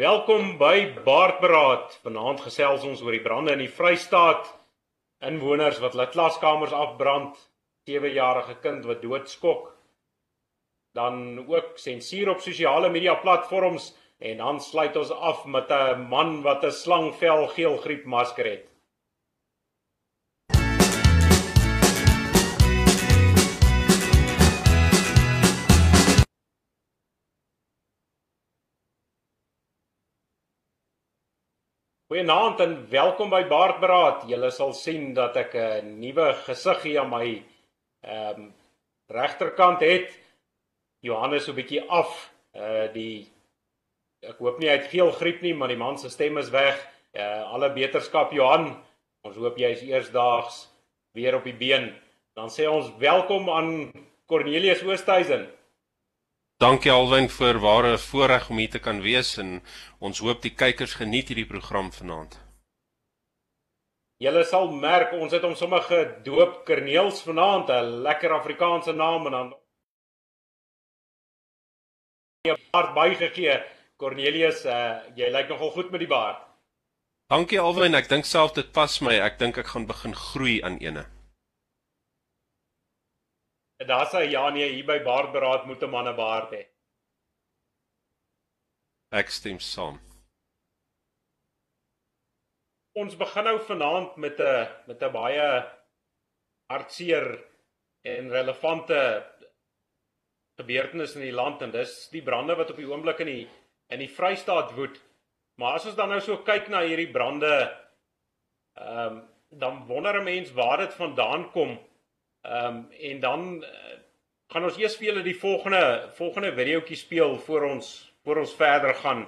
Welkom by Baardberaad. Vanaand gesels ons oor die brande in die Vrystaat. Inwoners wat hulle klaskamers afbrand, 7-jarige kind wat doodskok. Dan ook sensuur op sosiale media platforms en dan sluit ons af met 'n man wat 'n slangvel geelgriep masker het. Goeienaand en welkom by Baardberaad. Julle sal sien dat ek 'n nuwe gesig hier aan my ehm um, regterkant het. Johannes so 'n bietjie af. Uh die ek hoop nie hy het veel griep nie, maar die man se stem is weg. Uh alle beterskap Johan. Ons hoop jy is eersdaags weer op die been. Dan sê ons welkom aan Cornelius Oosthuizen. Dankie Alwyn vir ware voorreg om hier te kan wees en ons hoop die kykers geniet hierdie program vanaand. Julle sal merk ons het hom sommer gedoop Kerneels vanaand, 'n lekker Afrikaanse naam en dan Ja, baard bygegee. Cornelius, uh, jy lyk nogal goed met die baard. Dankie Alwyn, ek dink self dit pas my. Ek dink ek gaan begin groei aan ene. En daar sê ja nee, hier by baardberaad moet 'n man 'n baard hê. Ek stem saam. Ons begin nou vanaand met 'n met 'n baie hartseer en relevante gebeurtenis in die land en dis die brande wat op die oomblik in die in die Vrystaat woed. Maar as ons dan nou so kyk na hierdie brande ehm um, dan wonder 'n mens waar dit vandaan kom. Ehm um, en dan uh, gaan ons eers vir julle die volgende volgende videoetjie speel voor ons voor ons verder gaan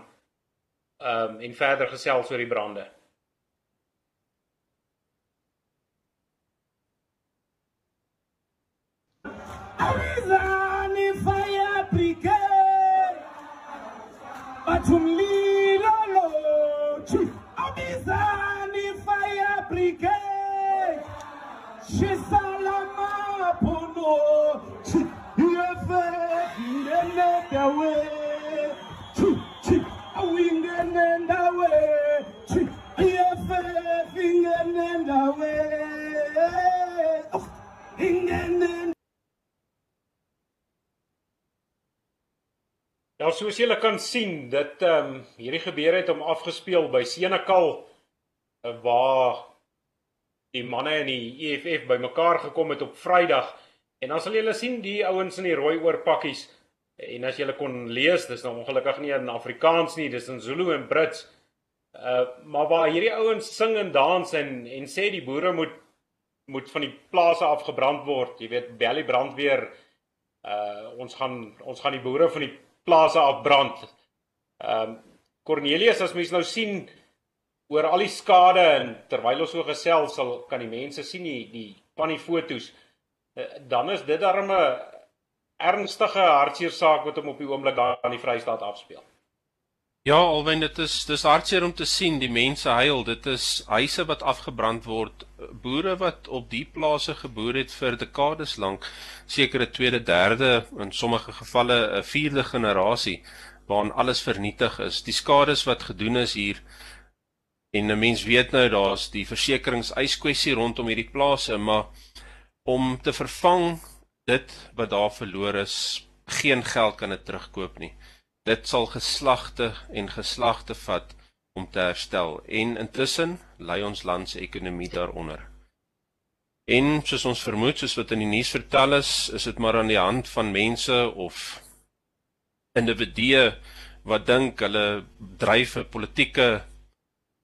ehm um, en verder gesels oor die brande. Awizani fire brigade Batumlilo lo chief Awizani fire brigade Shisalama pono chief Yefe ngene dawe chief chief awingene dawe chief Yefe ngene dawe Oh ingene Ja, soos julle kan sien, dit ehm um, hierdie gebeure het hom afgespeel by Senekal uh, waar die manne in die EFF bymekaar gekom het op Vrydag. En dan sal julle sien die ouens in die rooi oorpakkies en as julle kon lees, dis nou ongelukkig nie in Afrikaans nie, dis in Zulu en Brits. Uh maar waar hierdie ouens sing en dans en en sê die boere moet moet van die plase afgebrand word. Jy weet, Belly brandweer uh ons gaan ons gaan die boere van die plase afbrand. Ehm um, Cornelius as mens nou sien oor al die skade en terwyl ons so gesels sal kan die mense sien die die van die fotos uh, dan is dit darem 'n ernstige hartseer saak wat hom op die oomblik daar aan die Vrystaat afspeel. Ja, alwen dit is dis hartseer om te sien die mense huil. Dit is huise wat afgebrand word, boere wat op die plase geboer het vir dekades lank, seker 'n tweede, derde, in sommige gevalle 'n vierde generasie waarin alles vernietig is. Die skades wat gedoen is hier en 'n mens weet nou daar's die versekeringseiskwessie rondom hierdie plase, maar om te vervang dit wat daar verloor is, geen geld kan dit terugkoop nie dit sal geslagte en geslagte vat om te herstel en intussen lê ons land se ekonomie daaronder. En soos ons vermoed, soos wat in die nuus vertel is, is dit maar aan die hand van mense of individue wat dink hulle dryf 'n politieke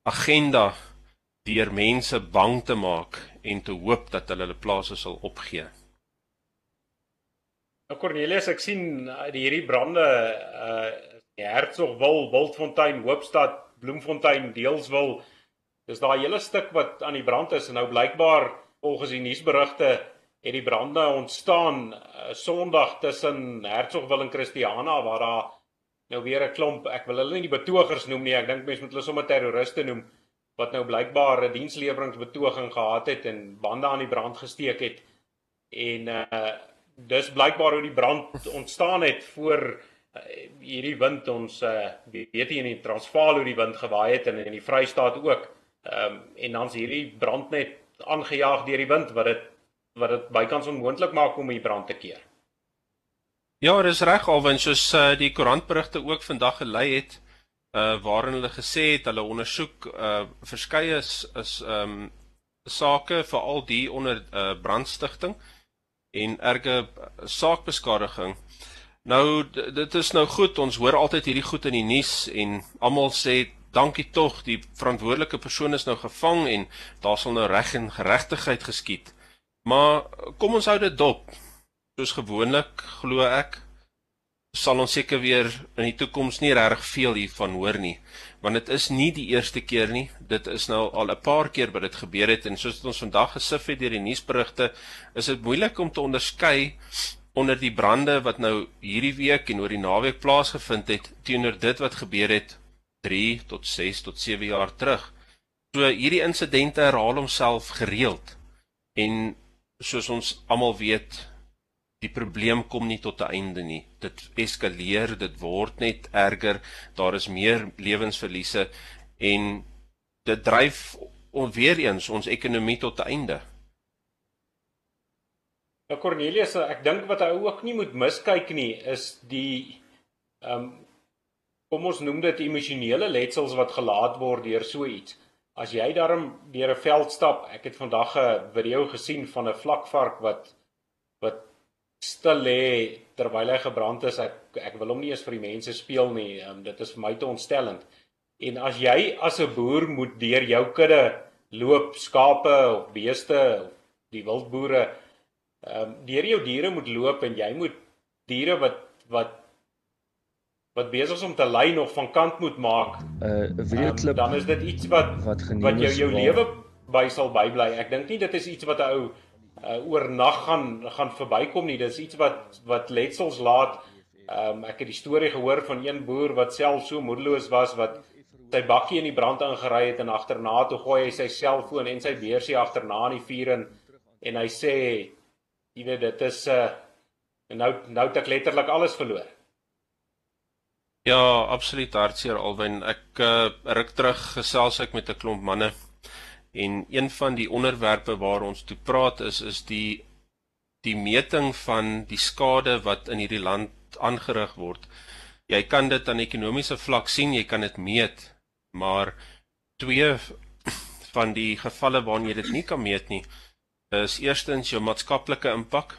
agenda deur mense bang te maak en te hoop dat hulle hulle plase sal opgee. Nou Cornelius, ek sien die hierdie brande uh die Hertsgwil, Wildfontein, Hoopstad, Bloemfontein, Deelswil. Dis daai hele stuk wat aan die brand is en nou blykbaar volgens die nuusberigte het die brande ontstaan uh, Sondag tussen Hertsgwil en Christiana waar daar nou weer 'n klomp, ek wil hulle nie betogers noem nie, ek dink mense moet hulle sommer terroriste noem wat nou blykbaar 'n diensleweringsbetoging gehad het en bande aan die brand gesteek het. En uh dis blykbaar hoe die brand ontstaan het voor hierdie wind ons uh, weet hier in die Transvaal hoe die wind gewaai het en in die Vrystaat ook. Ehm um, en dan's hierdie brand net aangejaag deur die wind wat dit wat dit bykans onmoontlik maak om die brand te keer. Ja, dis reg alwen soos uh, die koerantberigte ook vandag gelei het uh waarin hulle gesê het hulle ondersoek uh verskeie is is ehm um, sake veral die onder uh brandstigting en erge saakbeskadiging. Nou dit is nou goed, ons hoor altyd hierdie goed in die nuus en almal sê dankie tog, die verantwoordelike persoon is nou gevang en daar sal nou reg en geregtigheid geskied. Maar kom ons hou dit dop. Soos gewoonlik glo ek sal ons seker weer in die toekoms nie regtig veel hiervan hoor nie, want dit is nie die eerste keer nie. Dit is nou al 'n paar keer wat dit gebeur het en soos ons vandag gesif het deur die nuusberigte, is dit moeilik om te onderskei onder die brande wat nou hierdie week en oor die naweek plaasgevind het teenoor dit wat gebeur het 3 tot 6 tot 7 jaar terug. So hierdie insidente herhaal homself gereeld. En soos ons almal weet, die probleem kom nie tot 'n einde nie. Dit eskaleer, dit word net erger. Daar is meer lewensverliese en dit dryf onweer eens ons ekonomie tot 'n einde. Ja Cornelius, ek dink wat hy ook nie moet miskyk nie is die ehm um, kom ons noem dit emosionele letsels wat gelaat word deur so iets. As jy daarom deur 'n veld stap, ek het vandag 'n video gesien van 'n vlakvark wat wat stil lê terwyl hy gebrand is. Ek ek wil hom nie eens vir die mense speel nie. Um, dit is vir my te ontstellend. En as jy as 'n boer moet deur jou kudde loop, skape of beeste of die wildboere ehm um, deur jou diere moet loop en jy moet diere wat wat wat besig is om te ly nog van kant moet maak. 'n uh, video klip. Um, dan is dit iets wat wat, wat jou jou lewe by sal bybly. Ek dink nie dit is iets wat 'n ou uh, oornag gaan gaan verbykom nie. Dis iets wat wat letsels laat. Um, ek het die storie gehoor van een boer wat self so moedeloos was wat sy bakkie in die brand ingery het en agterna toe gooi hy sy selfoon en sy beursie agterna in die vuur in en hy sê jy weet dit is 'n uh, nou nou het ek letterlik alles verloor. Ja, absoluut hartseer alwen ek uh, ruk terug gesels ek met 'n klomp manne en een van die onderwerpe waar ons toe praat is is die die meting van die skade wat in hierdie land aangerig word. Jy kan dit aan ekonomiese vlak sien, jy kan dit meet, maar twee van die gevalle waarin jy dit nie kan meet nie, is eerstens jou maatskaplike impak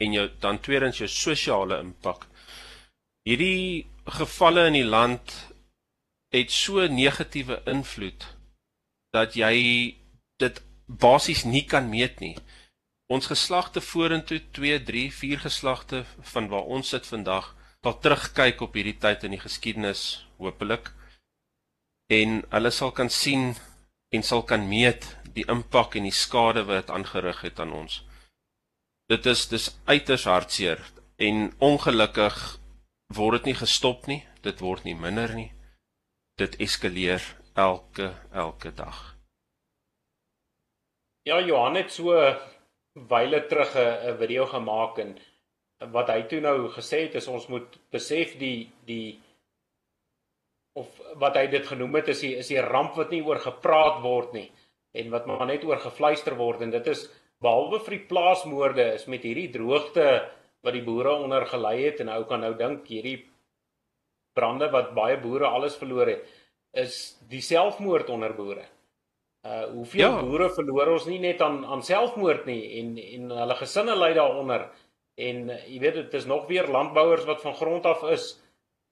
en jou dan tweedens jou sosiale impak. Hierdie gevalle in die land het so negatiewe invloed dat jy dit basies nie kan meet nie. Ons geslagte vorentoe 2, 3, 4 geslagte van waar ons sit vandag sal terugkyk op hierdie tyd in die geskiedenis hopelik en hulle sal kan sien en sal kan meet die impak en die skade wat dit aangerig het aan ons. Dit is dis uiters hartseer en ongelukkig word dit nie gestop nie, dit word nie minder nie. Dit eskaleer elke elke dag. Ja, Johan het so wyle terug 'n video gemaak en wat hy toe nou gesê het is ons moet besef die die of wat hy dit genoem het is die is die ramp wat nie oor gepraat word nie en wat maar net oor gefluister word en dit is behalwe vir die plaasmoorde is met hierdie droogte wat die boere onder gelei het en ou kan nou dink hierdie brande wat baie boere alles verloor het is die selfmoord onder boere. Uh hoeveel ja. boere verloor ons nie net aan aan selfmoord nie en en hulle gesinne ly daaronder en uh, jy weet dit is nog weer landbouers wat van grond af is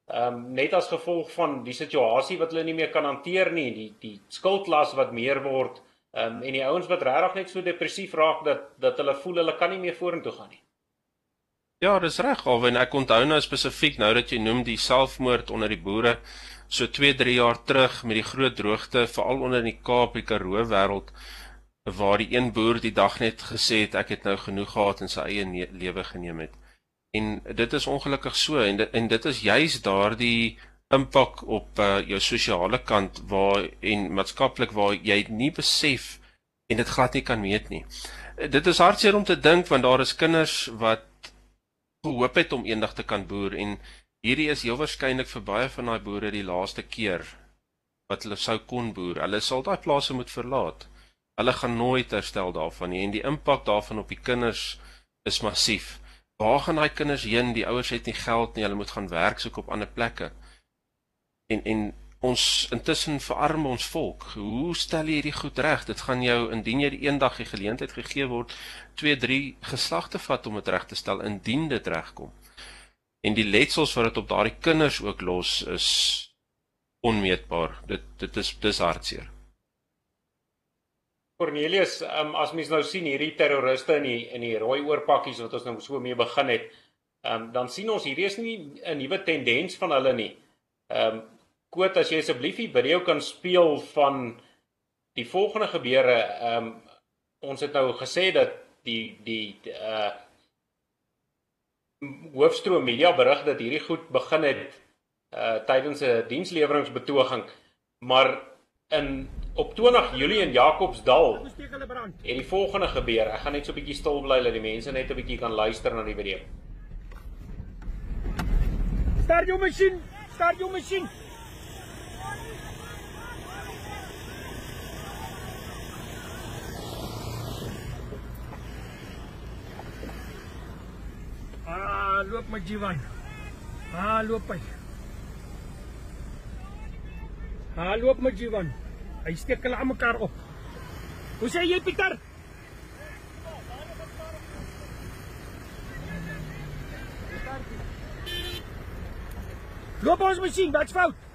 ehm um, net as gevolg van die situasie wat hulle nie meer kan hanteer nie die die skuldlas wat meer word Ehm um, en die ouens wat regtig net so depressief raak dat dat hulle voel hulle kan nie meer vorentoe gaan nie. Ja, dis reg, alwen ek onthou nou spesifiek nou dat jy noem die selfmoord onder die boere so 2-3 jaar terug met die groot droogte veral onder in die Kaap, die Karoo wêreld waar die een boer die dag net gesê het ek het nou genoeg gehad en sy eie lewe geneem het. En dit is ongelukkig so en dit, en dit is juis daardie impak op uh, jou sosiale kant waar en maatskaplik waar jy nie besef en dit glad nie kan meet nie. Dit is hartseer om te dink want daar is kinders wat gehoop het om eendag te kan boer en hierdie is heel waarskynlik vir baie van daai boere die laaste keer wat hulle sou kon boer. Hulle sal daai plase moet verlaat. Hulle gaan nooit herstel daarvan nie en die impak daarvan op die kinders is massief. Waar gaan daai kinders heen? Die ouers het nie geld nie. Hulle moet gaan werk soek op ander plekke. En en ons intussen verarm ons volk. Hoe stel jy hierdie goed reg? Dit gaan jou indien jy eendag die geleentheid gegee word 2, 3 geslagte vat om dit reg te stel indien dit regkom. En die letsels wat dit op daardie kinders ook los is onmeetbaar. Dit dit is dis hartseer. Cornelius, um, as mens nou sien hierdie terroriste in die in die rooi oorpakkies wat ons nou so mee begin het, um, dan sien ons hierdie is nie 'n nuwe tendens van hulle nie. Ehm um, Koot, as jy asseblief die video kan speel van die volgende gebeure, ehm um, ons het nou gesê dat die die uh hoofstroom media berig dat hierdie goed begin het uh tydens 'n diensleweringsbetoging, maar in op 20 Julie in Jacobsdal het die volgende gebeur. Ek gaan net so 'n bietjie stil bly dat die mense net 'n bietjie kan luister na die video. Start jou masjien. Start jou masjien. Ah, loop met Jivan. Ah, loop hy. Ah, loop met Jivan. Hy steek hulle aan mekaar op. Hoe sê jy Pieter? Loop ons masjien, wat's fout?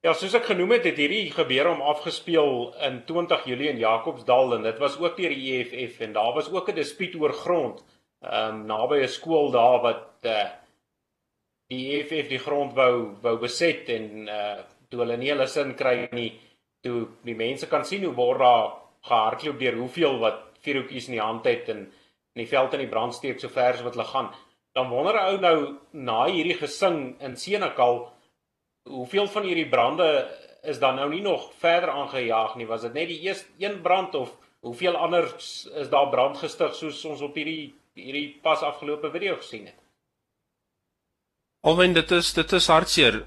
Ja, soos ek genoem het, het hierdie gebeur om afgespeel in 20 Julie in Jacobsdal en dit was ook deur die EFF en daar was ook 'n dispuut oor grond. Ehm um, naby 'n skool daar wat uh die EFF die grond wou wou beset en uh toe hulle nie hulle sin kry nie, toe die mense kan sien hoe word daar gehardloop deur hoeveel wat vuurhoutjies in die hand het en in die veld in die brand steek so ver as wat hulle gaan. Dan wonder 'n ou nou na hierdie gesing in Senekal hoeveel van hierdie brande is dan nou nie nog verder aangejaag nie? Was dit net die eerste een brand of hoeveel anders is daar brand gestig soos ons op hierdie hierdie pas afgelope video gesien het? Alwen dit is dit is hartseer.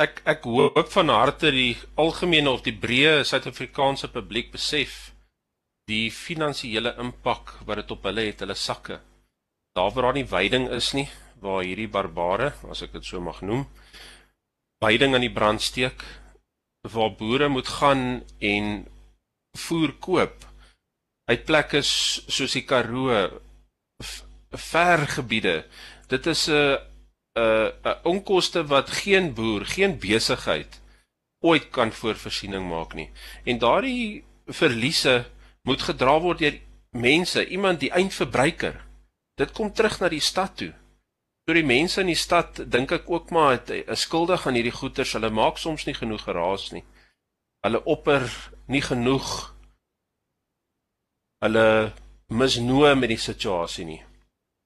Ek ek hoop van harte die algemene of die breë Suid-Afrikaanse publiek besef die finansiële impak wat dit op hulle het, hulle sakke. Daar waar daar nie veiding is nie, waar hierdie barbare, as ek dit so mag noem, veiding aan die brand steek waar boere moet gaan en voer koop uit plekke soos die Karoo ver gebiede. Dit is 'n 'n 'n onkoste wat geen boer geen besigheid ooit kan voorvoorsiening maak nie. En daardie verliese moet gedra word deur mense iemand die eindverbruiker. Dit kom terug na die stad toe So die mense in die stad dink ek ook maar het 'n skuldig aan hierdie goeters. Hulle maak soms nie genoeg geraas nie. Hulle opper nie genoeg. Hulle misnoë met die situasie nie.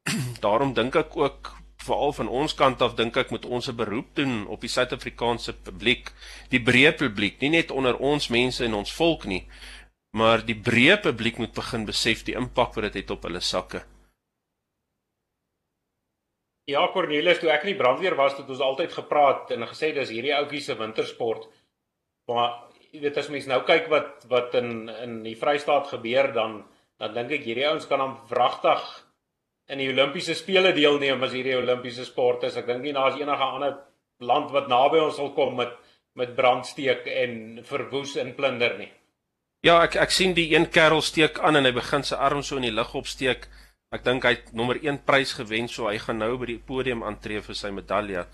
Daarom dink ek ook veral van ons kant af dink ek moet ons 'n beroep doen op die Suid-Afrikaanse publiek, die breë publiek, nie net onder ons mense en ons volk nie, maar die breë publiek moet begin besef die impak wat dit het op hulle sakke. Ja, Cornelis, toe ek in die brandweer was, het ons altyd gepraat en gesê dis hierdie ouetjies se wintersport. Maar jy weet as mens nou kyk wat wat in in die Vrystaat gebeur dan dan dink ek hierdie ouens kan dan wragtig in die Olimpiese spele deelneem as hierdie Olimpiese sport is. Ek dink nie daar's enige ander land wat naby ons sal kom met met brandsteek en verwoes en plunder nie. Ja, ek ek sien die een kerel steek aan en hy begin sy arm so in die lug opsteek. Ek dink hy het nommer 1 prys gewen, so hy gaan nou by die podium aantree vir sy medalje.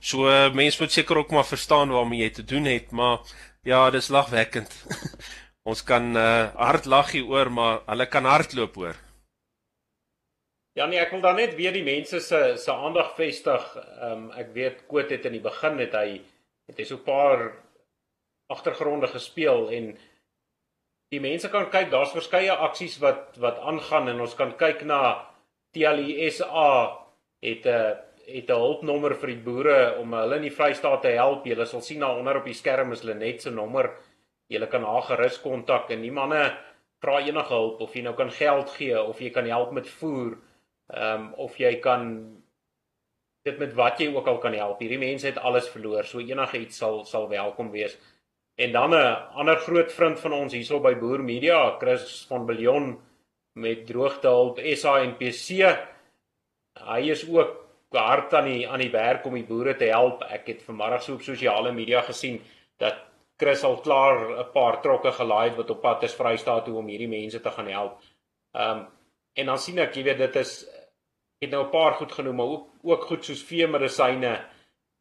So mense moet seker ook maar verstaan waarmee jy te doen het, maar ja, dis lagwekkend. Ons kan uh, hard lag hier oor, maar hulle kan hardloop hoor. Ja nee, ek wil dan net weer die mense se se aandag vestig. Ehm um, ek weet Koot het in die begin het hy het hy so 'n paar agtergronde gespeel en die mense kan kyk, daar's verskeie aksies wat wat aangaan en ons kan kyk na TLSA het 'n het 'n hulpnommer vir die boere om hulle in die Vrystaat te help. Julle sal sien daaronder op die skerm is Lenet se nommer. Julle kan haar gerus kontak en die manne vra enige hulp of jy nou kan geld gee of jy kan help met voer. Ehm um, of jy kan dit met wat jy ook al kan help. Hierdie mense het alles verloor, so enige iets sal sal welkom wees. En dan 'n ander groot vriend van ons hierso by Boer Media, Chris van Billion met droogtehulp SANPC. Hy is ook hard aan die aan die werk om die boere te help. Ek het vanmiddag so op sosiale media gesien dat Chris al klaar 'n paar trokke gelaai het wat op pad is Vrystaat toe om hierdie mense te gaan help. Ehm um, en dan sien ek, jy weet, dit is het nou 'n paar goed genoem, maar ook ook goed soos veemedisyne.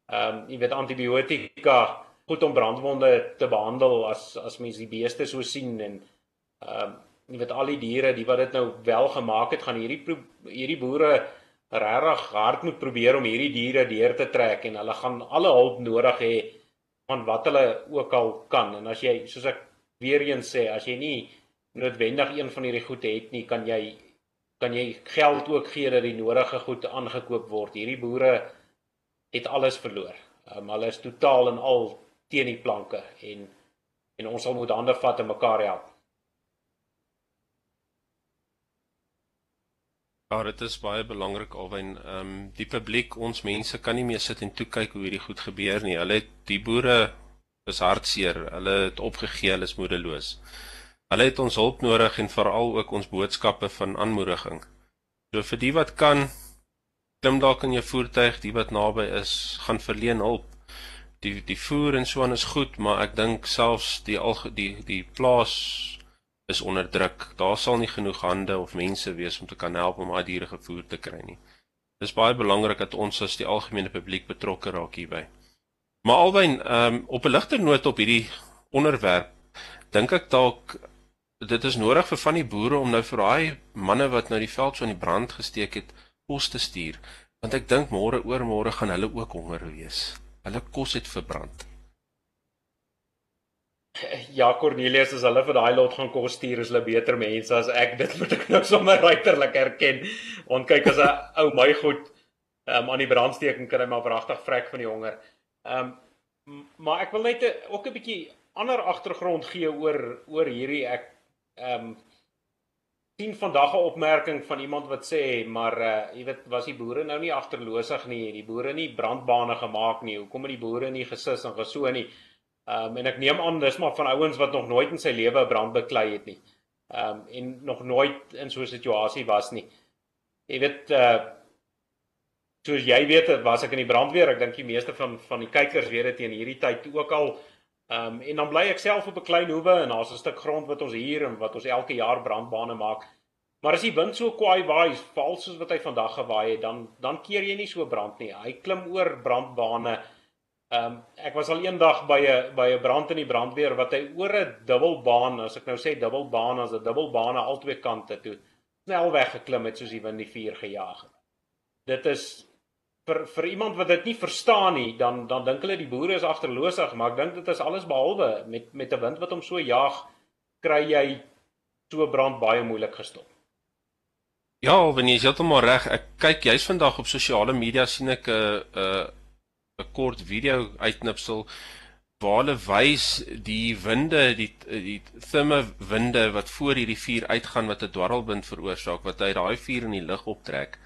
Ehm um, jy weet antibiotika, goed om brandwonde te behandel as as mens die beeste so sien en ehm um, jy weet al die diere, die wat dit nou wel gemaak het, gaan hierdie hierdie boere regtig hard moet probeer om hierdie diere deur te trek en hulle gaan alle hulp nodig hê van wat hulle ook al kan. En as jy soos ek weer eens sê as jy nie noodwendig een van hierdie goed het nie kan jy kan jy geld ook gee dat die nodige goed aangekoop word. Hierdie boere het alles verloor. Um, hulle is totaal en al teen die planke en en ons sal moet hande vat en mekaar help Ja, dit is baie belangrik alwen ehm um, die publiek, ons mense kan nie meer sit en toe kyk hoe hierdie goed gebeur nie. Hulle het die boere is hartseer. Hulle het opgegee, hulle is moedeloos. Hulle het ons hulp nodig en veral ook ons boodskappe van aanmoediging. So vir die wat kan klim dalk in jou voertuig, die wat naby is, gaan verleen hulp. Die die voer en so aan is goed, maar ek dink selfs die die die plaas is onder druk. Daar sal nie genoeg hande of mense wees om te kan help om daai diere gevoer te kry nie. Dit is baie belangrik dat ons as die algemene publiek betrokke raak hierby. Maar alwyn, ehm um, op 'n ligter noot op hierdie onderwerp, dink ek dalk dit is nodig vir van die boere om nou vir daai manne wat nou die veld so in die brand gesteek het, kos te stuur, want ek dink môre oor môre gaan hulle ook honger wees. Hulle kos het verbrand. Ja Cornelius as hulle vir daai lot gaan kos stuur is hulle beter mense as ek dit moet ek nou sommer ruiterlik erken want kyk as 'n ou my goed um, aan die brandsteking kan hy maar pragtig vrek van die honger. Ehm um, maar ek wil net ook 'n bietjie ander agtergrond gee oor oor hierdie ek ehm um, sien vandag 'n opmerking van iemand wat sê maar uh, jy weet was die boere nou nie agterloosig nie die boere nie brandbane gemaak nie hoekom het die boere nie gesis en geso nie um, en ek neem aan dis maar van ouens wat nog nooit in sy lewe brand beklei het nie. Um, en nog nooit in so 'n situasie was nie. Jy weet uh soos jy weet was ek in die brandweer. Ek dink die meeste van van die kykers weet dit teen hierdie tyd ook al. Ehm um, en dan bly ek self op 'n klein hoewe en daar's 'n stuk grond wat ons hier en wat ons elke jaar brandbane maak. Maar as die wind so kwaai waai, val soos wat hy vandag gewaai het, dan dan keer jy nie so brand nie. Hy klim oor brandbane. Ehm um, ek was al eendag by 'n by 'n brand in die brandweer wat hy oor 'n dubbelbaan, as ek nou sê dubbelbaan, as 'n dubbelbane al twee kante toe snel weggeklim het soos die wind die vuur gejaag het. Dit is vir vir iemand wat dit nie verstaan nie, dan dan dink hulle die boere is agterloosig, maar ek dink dit is alles behalwe met met 'n wind wat hom so jaag, kry jy so brand baie moeilik gestop. Ja, wanneer jy heeltemal reg, ek kyk jy's vandag op sosiale media sien ek 'n uh, 'n uh, 'n kort video uitknipsel waar hulle wys die winde die die thimme winde wat voor hierdie vuur uitgaan wat 'n dwarrelwind veroorsaak wat hy daai vuur in die lug optrek.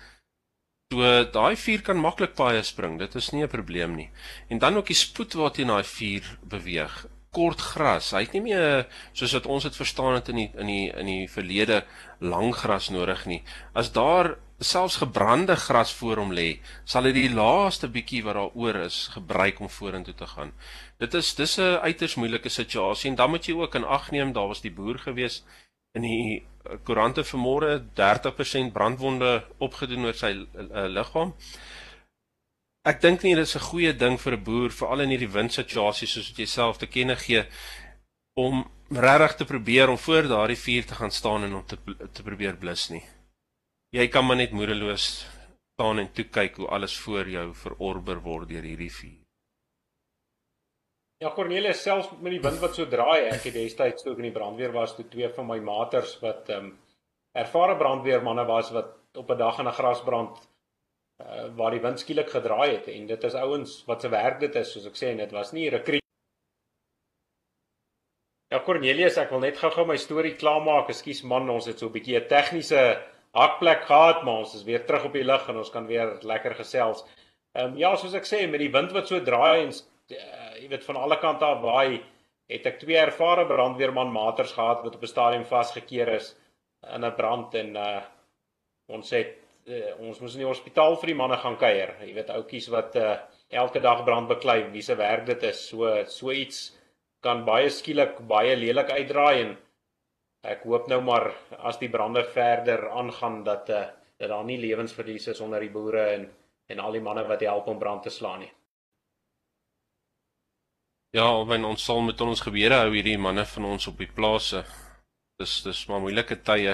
So daai vuur kan maklik baie spring, dit is nie 'n probleem nie. En dan ook die spoed waarteen daai vuur beweeg. Kort gras, hy het nie meer soos wat ons dit verstaan het in die in die in die verlede lang gras nodig nie. As daar selfs gebrande gras voor hom lê, sal hy die laaste bietjie wat daar oor is gebruik om vorentoe te gaan. Dit is dis 'n uiters moeilike situasie en dan moet jy ook in ag neem daar was die boer gewees in die eh, koerante vanmôre 30% brandwonde opgedoen oor sy uh, liggaam. Ek dink nie dit is 'n goeie ding vir 'n boer veral in hierdie windsituasie soos wat jy self te kenne gee om regtig te probeer om voor daardie vuur te gaan staan en om te te probeer blus nie jy kan maar net moedeloos staan en toe kyk hoe alles voor jou verorber word deur hierdie vuur. Ja Cornelis selfs met die wind wat so draai, ek het destyds toe ek in die brandweer was, toe twee van my maters wat ehm um, ervare brandweermanne was wat op 'n dag in 'n grasbrand uh, waar die wind skielik gedraai het en dit is ouens wat se werk dit is soos ek sê en dit was nie rekruut Ja Cornelius, ek wil net gou-gou my storie klaarmaak. Ekskuus man, ons het so 'n bietjie 'n tegniese hakplek gehad, maar ons is weer terug op die lug en ons kan weer lekker gesels. Ehm um, ja, soos ek sê, met die wind wat so draai en uh, jy weet van alle kante af waai, het ek twee ervare brandweerman maters gehad wat op 'n stadium vasgekeer is in 'n brand en uh ons het uh, ons moes in die hospitaal vir die manne gaan kuier. Jy weet ouetjies wat uh elke dag brand beklei, wie se werk dit is. So so iets kan baie skielik baie lelik uitdraai en ek hoop nou maar as die brande verder aangaan dat uh, dat daar nie lewensverlies is onder die boere en en al die manne wat help om brand te slaan nie. Ja, wen ons sal met ons gebeure hou hierdie manne van ons op die plase. Dis dis maar moeilike tye.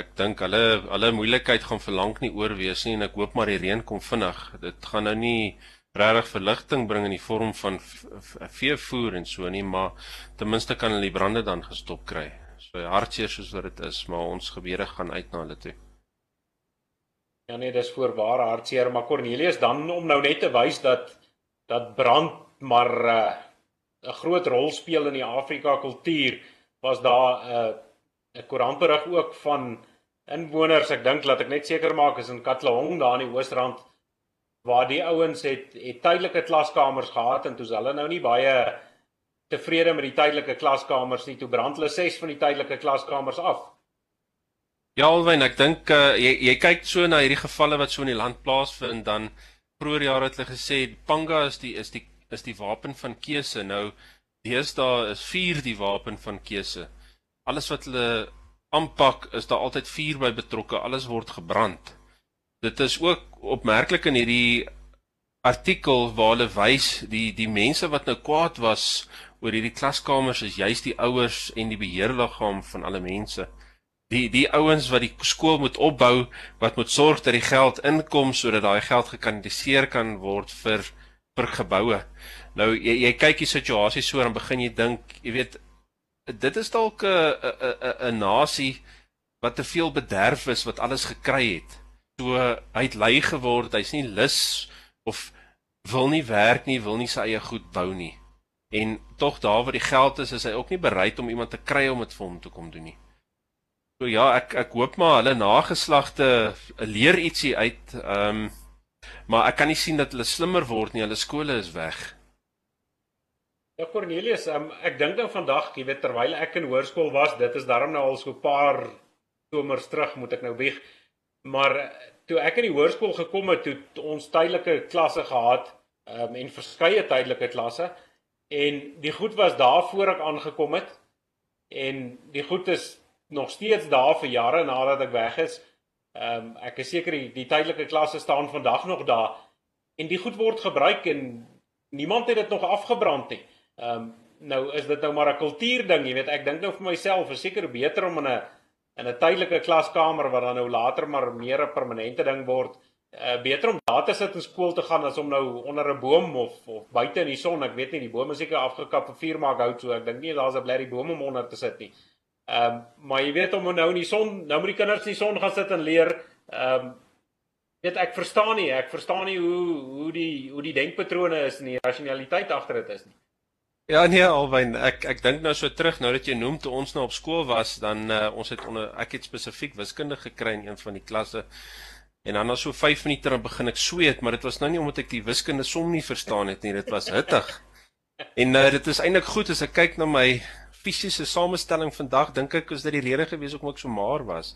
Ek dink hulle hulle moeilikheid gaan verlang nie oor wees nie en ek hoop maar die reën kom vinnig. Dit gaan nou nie regtig verligting bring in die vorm van veevoer en so nie, maar ten minste kan hulle die brande dan gestop kry. So hartseer soos wat dit is, maar ons gebeure gaan uit na hulle toe. Ja nee, dis voorwaar hartseer, maar Cornelius dan om nou net te wys dat dat brand maar uh, 'n groot rol speel in die Afrika kultuur, was daar 'n uh, 'n koerantberig ook van inwoners, ek dink laat ek net seker maak is in Katlehong daar in die Oosrand waar die ouens het het tydelike klaskamers gehad en toe hulle nou nie baie tevrede met die tydelike klaskamers nie toe brand hulle ses van die tydelike klaskamers af. Ja Alwyn, ek dink uh, jy jy kyk so na hierdie gevalle wat so in die land plaasvind dan vroeër jare het hulle gesê panga is die is die is die wapen van keuse. Nou deesdae is vuur die wapen van keuse. Alles wat hulle aanpak is daar altyd vuur by betrokke. Alles word gebrand dit is ook opmerklik in hierdie artikel waar hulle wys die die mense wat nou kwaad was oor hierdie klaskamers is juist die ouers en die beheerliggaam van alle mense. Die die ouens wat die skool moet opbou, wat moet sorg dat die geld inkom sodat daai geld gekanaliseer kan word vir vir geboue. Nou jy jy kyk die situasie so en begin jy dink, jy weet dit is dalk 'n 'n 'n nasie wat te veel bederf is wat alles gekry het so hy het lui geword, hy's nie lus of wil nie werk nie, wil nie sy eie goed bou nie. En tog daar waar die geld is, is hy ook nie bereid om iemand te kry om dit vir hom te kom doen nie. So ja, ek ek hoop maar hulle nageslagte leer ietsie uit. Ehm um, maar ek kan nie sien dat hulle slimmer word nie. Hulle skole is weg. Ja Cornelius, um, ek dink nou vandag, jy weet terwyl ek in hoërskool was, dit is darm nou al so 'n paar somers terug, moet ek nou weg. Maar toe ek in die hoërskool gekom het, het ons tydelike klasse gehad, ehm um, en verskeie tydelike klasse en die goed was daar voor ek aangekom het en die goed is nog steeds daar vir jare nadat ek weg is. Ehm um, ek is seker die, die tydelike klasse staan vandag nog daar en die goed word gebruik en niemand het dit nog afgebrand nie. Ehm um, nou is dit nou maar 'n kultuurding, jy weet, ek dink nou vir myself, is seker beter om in 'n in 'n tydelike klaskamer wat dan nou later maar meer 'n permanente ding word. Uh beter om daar te sit in skool te gaan as om nou onder 'n boom of of buite in die son. Ek weet nie die boom is seker afgekap vir vuur maak hout so. Ek dink nie daar's 'n blerrie boom om onder te sit nie. Ehm um, maar jy weet om nou in die son, nou moet die kinders in die son gaan sit en leer. Ehm um, weet ek verstaan nie. Ek verstaan nie hoe hoe die hoe die denkpatrone is en die rasionaliteit agter dit is nie. Ja nee Alwyn, ek ek dink nou so terug nou dat jy noem toe ons nou op skool was, dan uh, ons het onder ek het spesifiek wiskunde gekry in een van die klasse. En dan na so 5 minute dan begin ek sweet, maar dit was nou nie omdat ek die wiskunde som nie verstaan het nie, dit was hittig. En uh, dit is eintlik goed as ek kyk na my fisiese samestelling vandag, dink ek is dit die rede gewees hoekom ek so maar was.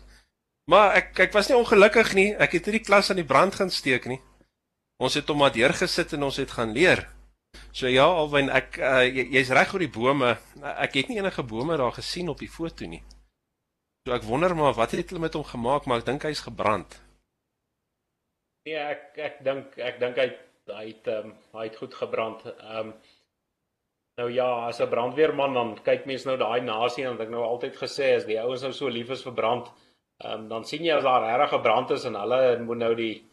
Maar ek ek was nie ongelukkig nie. Ek het hierdie klas aan die brand gaan steek nie. Ons het hom maar deurgesit en ons het gaan leer. So ja, alwen ek uh, jy's jy reg oor die bome. Ek het nie enige bome daar gesien op die foto nie. So ek wonder maar wat het hulle met hom gemaak, maar ek dink hy's gebrand. Nee, ek ek dink ek dink hy hy het um, hy het goed gebrand. Ehm um, Nou ja, as 'n brandweerman dan kyk mens nou daai nasie en ek nou altyd gesê as die ouens nou so lief is vir brand, um, dan sien jy as daar regtig 'n brand is en hulle moet nou die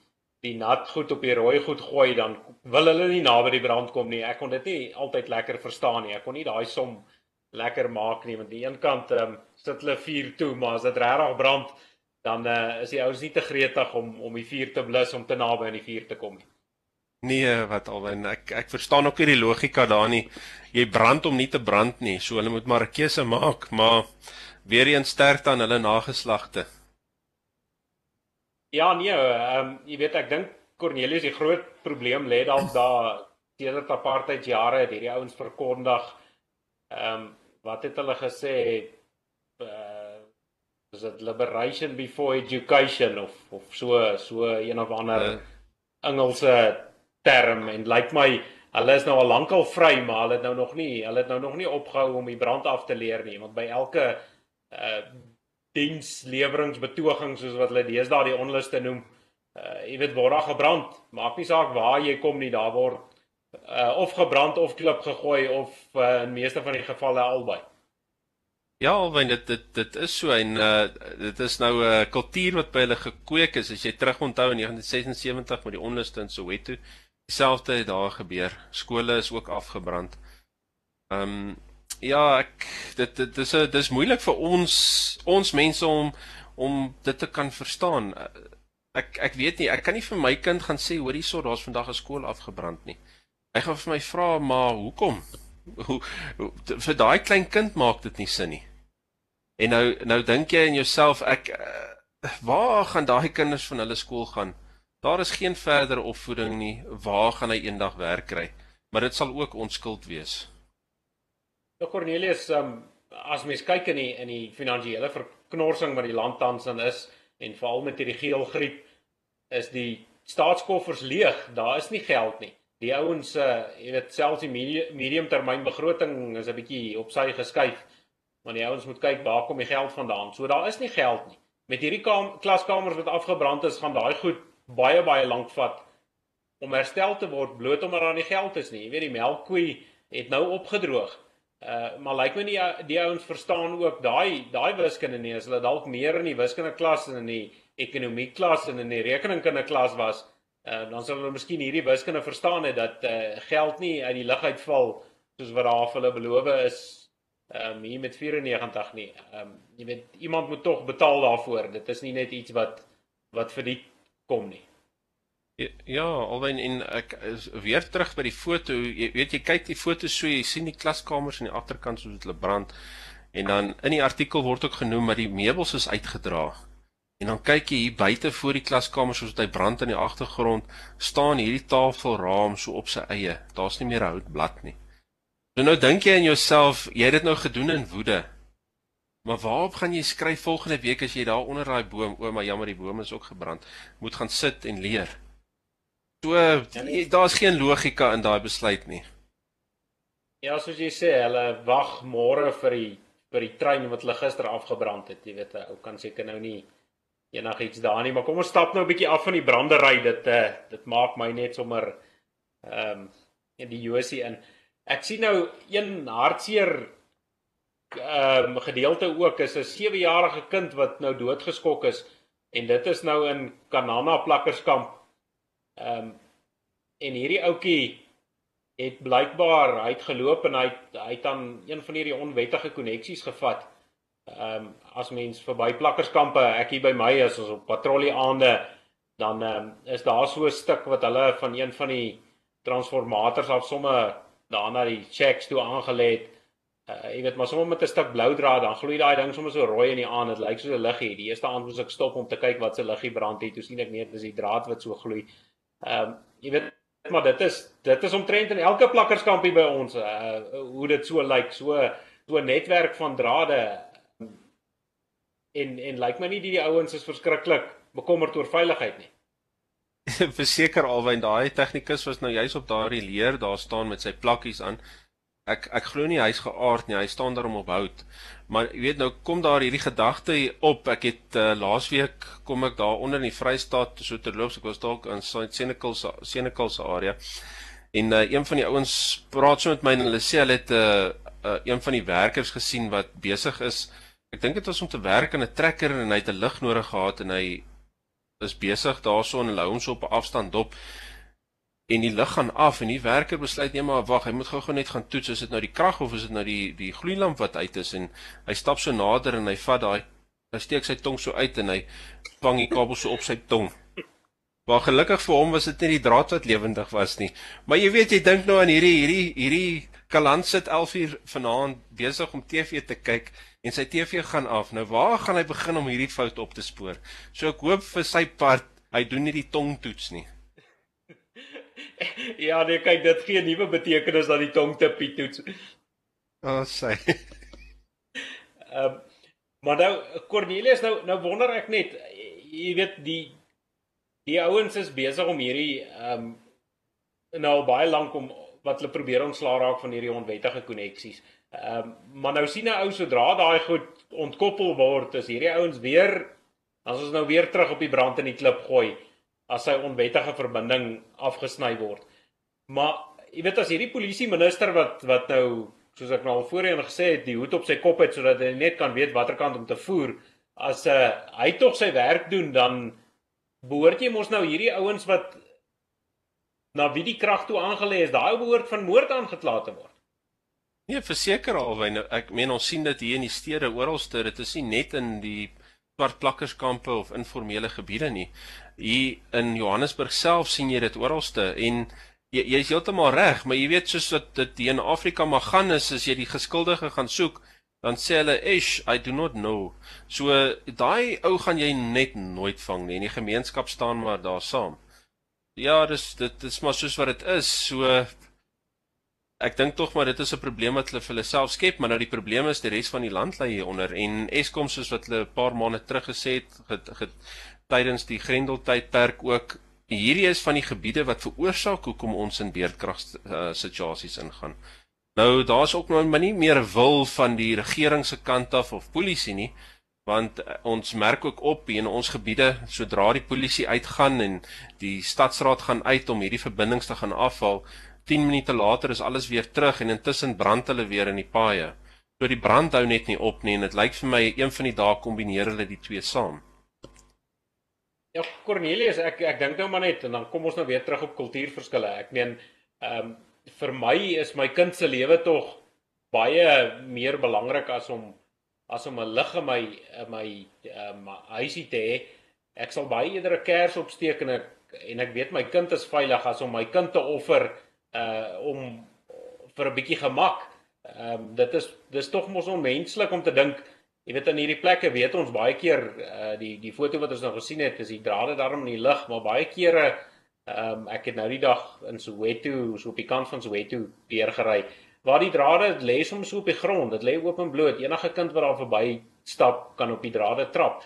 die nat goed op die rooi goed gooi dan wil hulle nie naby die brand kom nie. Ek kon dit nie altyd lekker verstaan nie. Ek kon nie daai som lekker maak nie want die een kant um, sit hulle vuur toe, maar as dit regtig brand dan uh, is die ouens nie te gretig om om die vuur te blus om te naby aan die vuur te kom nie. Nee, wat alwen ek ek verstaan ook nie die logika daar nie. Jy brand om nie te brand nie, so hulle moet maar 'n keuse maak, maar weer eens sterkte aan hulle nageslagte. Ja, nee, ehm um, jy weet ek dink Cornelius die groot probleem lê dalk daar sedert apartheid jare het hierdie ouens verkondig ehm um, wat het hulle gesê uh is dit liberation before education of of so so een of ander uh, Engelse term en lyk like my hulle is nou al lankal vry maar hulle het nou nog nie hulle het nou nog nie opgehou om die brand af te leer nie want by elke uh diensleweringsbetoging soos wat hulle deesdae die onluste noem uh jy weet waar daar gebrand maak nie saak waar jy kom nie daar word uh, of gebrand of klip gegooi of uh, in meeste van die gevalle albei. Ja, want dit dit dit is so en uh, dit is nou 'n uh, kultuur wat by hulle gekweek is. As jy terugonthou in 1976 met die onluste in Soweto, dieselfde het daar gebeur. Skole is ook afgebrand. Ehm um, ja, ek dit dit dis dis moeilik vir ons ons mense om om dit te kan verstaan. Ek ek weet nie, ek kan nie vir my kind gaan sê hoor hierso daar's vandag 'n skool afgebrand nie. Hy gaan vir my vra maar hoekom? Hoe, hoe vir daai klein kind maak dit nie sin nie. En nou nou dink jy in jouself ek uh, waar gaan daai kinders van hulle skool gaan? Daar is geen verdere opvoeding nie. Waar gaan hy eendag werk kry? Maar dit sal ook onskuld wees. Ja Cornelius, um, as mens kyk in die in die finansiële verknorsing wat die land tans in is en veral met hierdie geelgriep is die staatskoffers leeg. Daar is nie geld nie die ouens uh jy weet selfs die medium termyn begroting is 'n bietjie op sy geskuif want die ouens moet kyk waar kom die geld vandaan so daar is nie geld nie met hierdie klaskamers wat afgebrand is gaan daai goed baie baie lank vat om herstel te word bloot omdat daar nie geld is nie jy weet die melkkoe het nou opgedroog uh maar lyk my nie die ouens verstaan ook daai daai wiskunde nie as hulle dalk meer in die wiskunde klas en in die ekonomie klas en in die rekeningkunde klas was uh, dan sal hulle miskien hierdie wiskunde verstaan het dat uh, geld nie uit die lug uitval soos wat daar vir hulle beloof is um, hier met 94 nie. Ehm um, jy weet iemand moet tog betaal daarvoor. Dit is nie net iets wat wat vir die kom nie. Ja, alwen en ek is weer terug by die foto. Jy weet jy kyk die foto so jy sien die klaskamers aan die agterkant soos dit hulle brand. En dan in die artikel word ook genoem dat die meubels is uitgedra. En dan kyk jy hier buite voor die klaskamer soos dit hy brand in die agtergrond, staan hierdie tafelraam so op sy eie. Daar's nie meer 'n houtblad nie. So nou dink jy in jouself, jy het dit nou gedoen in woede. Maar waarop gaan jy skryf volgende week as jy daar onder daai boom, o, maar jammer die boom is ook gebrand, moet gaan sit en leer. So daar's geen logika in daai besluit nie. Ja, soos jy sê, hulle wag môre vir die vir die trein wat hulle gister afgebrand het, jy weet, ou kan seker nou nie enigiets daar nie, maar kom ons stap nou 'n bietjie af van die brandery. Dit uh, dit maak my net sommer ehm um, in die Josie in. Ek sien nou een hartseer ehm um, gedeelte ook is 'n 7-jarige kind wat nou doodgeskok is en dit is nou in Kanana plakkerskamp. Ehm um, en hierdie ouetjie het blykbaar hy het geloop en hy het, hy het aan een van hierdie onwettige koneksies gevat ehm um, as mens verby plakkerskampe, ek hier by my is ons op patrollie aande, dan ehm um, is daar so 'n stuk wat hulle van een van die transformators af somme daar na die checks toe aangelê het. Uh, jy weet maar sommer met 'n stuk blou draad dan gloei daai ding sommer so rooi in die aand dit lyk soos 'n liggie. Die eerste aand moes ek stop om te kyk wat se liggie brand het. Toe sien ek net dis die draad wat so gloei. Ehm um, jy weet maar dit is dit is omtrent in elke plakkerskampie by ons uh, hoe dit so lyk. So so 'n netwerk van drade. En en lyk like my nie die, die ouens is verskriklik bekommerd oor veiligheid nie. Verseker alwyn daai tegnikus was nou juis op daardie leer daar staan met sy plakkies aan. Ek ek glo nie hy's geaard nie, hy staan daar om op hout. Maar jy weet nou kom daar hierdie gedagte op. Ek het uh, laasweek kom ek daar onder in die Vrystaat so terloops ek was dalk in Senekal se Senekal se area. En uh, een van die ouens praat so met my en hulle sê hulle het 'n uh, uh, een van die werkers gesien wat besig is Ek dink dit was om te werk aan 'n trekker en hy het 'n lig nodig gehad en hy is besig daarso en hy hou hom so op 'n afstand dop en die lig gaan af en die werker besluit nee maar wag, hy moet gou-gou net gaan toets is dit nou die krag of is dit nou die die gloeilamp wat uit is en hy stap so nader en hy vat daai Hy steek sy tong so uit en hy vang die kabel so op sy tong. Maar gelukkig vir hom was dit nie die draad wat lewendig was nie. Maar jy weet jy dink nou aan hierdie hierdie hierdie Kaland sit 11uur vanaand besig om TV te kyk en sy TV gaan af. Nou waar gaan hy begin om hierdie fout op te spoor? So ek hoop vir sy part hy doen nie die tongtoets nie. ja, nee, kyk dit gee 'n nuwe betekenis aan die tongtipie toets. Ah, oh, sy. Ehm um, maar nou Cornelius nou nou wonder ek net jy weet die die ouens is besig om hierdie ehm um, nou baie lank om wat hulle probeer ontslaa raak van hierdie onwettige koneksies. Ehm um, maar nou sien 'n ou sodra daai goed ontkoppel word, is hierdie ouens weer as ons nou weer terug op die brand in die klip gooi as sy onwettige verbinding afgesny word. Maar jy weet as hierdie polisie minister wat wat nou soos ek nou al voorheen gesê het, die hoed op sy kop het sodat hy net kan weet watter kant om te voer, as uh, hy tog sy werk doen dan behoort jy mos nou hierdie ouens wat na wie die krag toe aangelê is, daai behoort van moord aangekla te word. Nee, verseker alwyn, ek meen ons sien dit hier in die stede oralste, dit is nie net in die swartplakkerskampe of informele gebiede nie. Hier in Johannesburg self sien jy dit oralste en jy jy is heeltemal reg, maar jy weet soos wat dit in Afrika maar gaan is as jy die geskuldige gaan soek, dan sê hulle, "Ish, I do not know." So daai ou gaan jy net nooit vang nie en die gemeenskap staan maar daar saam. Ja, dis dit is maar soos wat dit is. So ek dink tog maar dit is 'n probleem wat hulle vir hulle self skep, maar nou die probleem is die res van die land lê hieronder en Eskom soos wat hulle 'n paar maande terug gesê het, het, het tydens die Grendeltydperk ook hierdie is van die gebiede wat veroorsaak hoekom ons in beerdkrag uh, situasies ingaan. Nou daar's ook nou maar nie meer wil van die regering se kant af of polisie nie, want uh, ons merk ook op in ons gebiede sodra die polisie uitgaan en die stadsraad gaan uit om hierdie verbindings te gaan afhaal, 10 minute later is alles weer terug en intussen brand hulle weer in die paaie. So die brand hou net nie op nie en dit lyk vir my een van die dae kombineer hulle die twee saam. Ja, Cornelius, ek ek dink nou maar net en dan kom ons nou weer terug op kultuurverskille. Ek meen, ehm um, vir my is my kind se lewe tog baie meer belangrik as om as om 'n lig in my in my ehm um, huisie te hê. Ek sal baie eerder 'n kers opsteek en ek en ek weet my kind is veilig as om my kind te offer uh om vir 'n bietjie gemak. Ehm um, dit is dis tog mos onmenslik om te dink Jy weet in hierdie plekke weet ons baie keer uh die die foto wat ons nou gesien het is die drade daarom in die lug, maar baie kere um, ek het nou die dag in Soweto, so op die kant van Soweto weer gery waar die drade lê soms op die grond. Dit lê oop en bloot. Enige kind wat daar verby stap kan op die drade trap.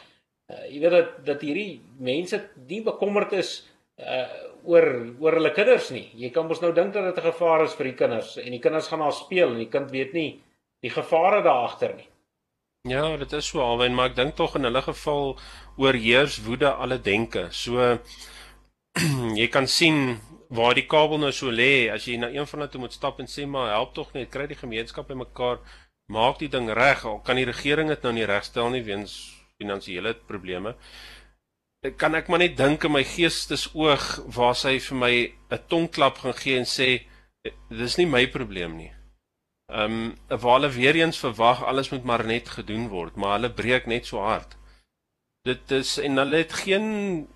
Uh jy weet dat dat hierdie mense nie bekommerd is uh oor oor hulle kinders nie. Jy kan mos nou dink dat dit 'n gevaar is vir die kinders en die kinders gaan daar speel en die kind weet nie die gevare daar agter nie. Ja, dit is so alwen, maar ek dink tog in hulle geval oorheers woede alle denke. So jy kan sien waar die kabel nou so lê, as jy na een van hulle toe moet stap en sê maar help tog net, kry die gemeenskap by mekaar, maak die ding reg. Kan die regering dit nou nie regstel nie weens finansiële probleme. Ek kan ek maar net dink in my geestesoog waar sy vir my 'n tongklap gaan gee en sê dis nie my probleem nie. Ehm um, waar hulle weer eens verwag alles moet maar net gedoen word, maar hulle breek net so hard. Dit is en hulle het geen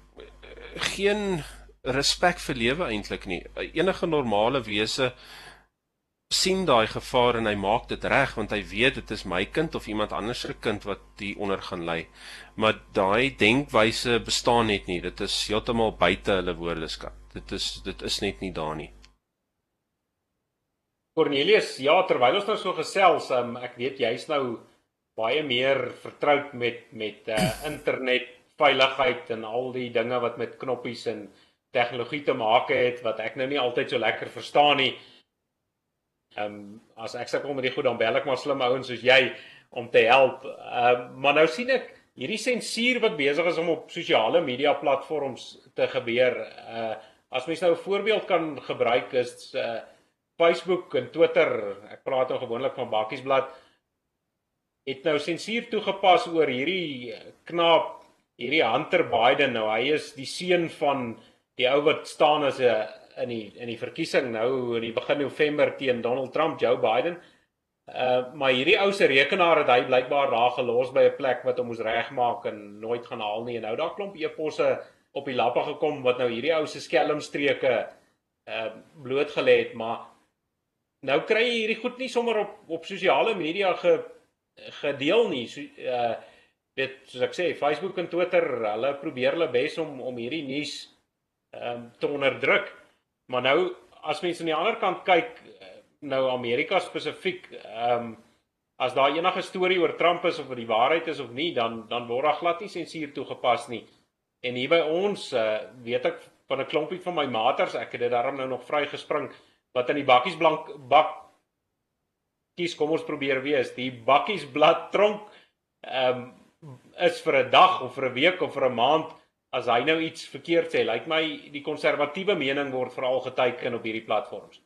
geen respek vir lewe eintlik nie. Enige normale wese sien daai gevaar en hy maak dit reg want hy weet dit is my kind of iemand anders se kind wat hier onder gaan lê. Maar daai denkwyse bestaan net nie. Dit is heeltemal buite hulle woordeskat. Dit is dit is net nie daar nie. Cornelius, ja, terwyl ons nou so gesels, um, ek weet jy's nou baie meer vertroud met met uh, internet veiligheid en al die dinge wat met knoppies en tegnologie te maak het wat ek nou nie altyd so lekker verstaan nie. Ehm um, as ek sukkel met die goed dan bel ek maar slim ouens soos jy om te help. Ehm uh, maar nou sien ek hierdie sensuur wat besig is om op sosiale media platforms te gebeur. Uh as mens nou 'n voorbeeld kan gebruik is uh Facebook en Twitter, ek praat nou gewoonlik van Bakkiesblad, het nou sensuur toegepas oor hierdie knaap, hierdie Hunter Biden nou. Hy is die seun van die ou wat staan as 'n in die in die verkiesing nou in die begin November teen Donald Trump, Joe Biden. Uh maar hierdie ou se rekenaar het hy blykbaar daar gelos by 'n plek wat hom moes regmaak en nooit gaan haal nie. En nou daar klomp e-posse op die lappe gekom wat nou hierdie ou se skelmstreke uh blootgelê het, maar nou kry jy hierdie goed nie sommer op op sosiale media ge gedeel nie. So uh weet soos ek sê, Facebook en Twitter, hulle probeer hulle bes om om hierdie nuus ehm um, te onderdruk. Maar nou as mense aan die ander kant kyk, nou Amerika spesifiek, ehm um, as daar enige storie oor Trump is of wat die waarheid is of nie, dan dan word daar glad nie sensuur toegepas nie. En hier by ons, uh, weet ek van 'n klompie van my maters, ek het dit daarom nou nog vrygespring wat in die bakkies blank bak kies kom ons probeer wees die bakkies blad tronk ehm um, is vir 'n dag of vir 'n week of vir 'n maand as hy nou iets verkeerd sê. Lyk my die konservatiewe mening word veral geteken op hierdie platforms.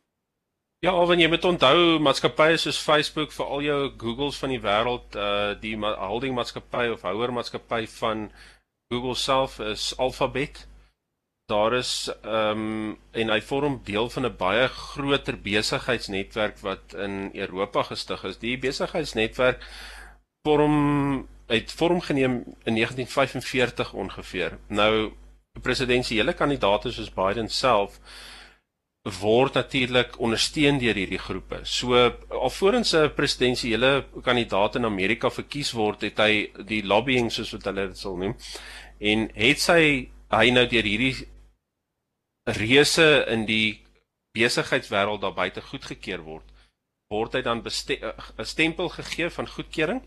Ja, al wanneer jy moet onthou maatskappye soos Facebook vir al jou Googles van die wêreld, uh die holding maatskappy of houer maatskappy van Google self is Alphabet. Daar is ehm um, en hy vorm deel van 'n baie groter besigheidsnetwerk wat in Europa gestig is. Die besigheidsnetwerk vorm het vorm geneem in 1945 ongeveer. Nou presidensiële kandidaate soos Biden self word natuurlik ondersteun deur hierdie groepe. So alvorens 'n presidensiële kandidaat in Amerika verkies word, het hy die lobbying soos wat hulle dit sal noem en het sy hy nou deur hierdie reuse in die besigheidswêreld daar buite goedgekeur word, word hy dan 'n stempel gegee van goedkeuring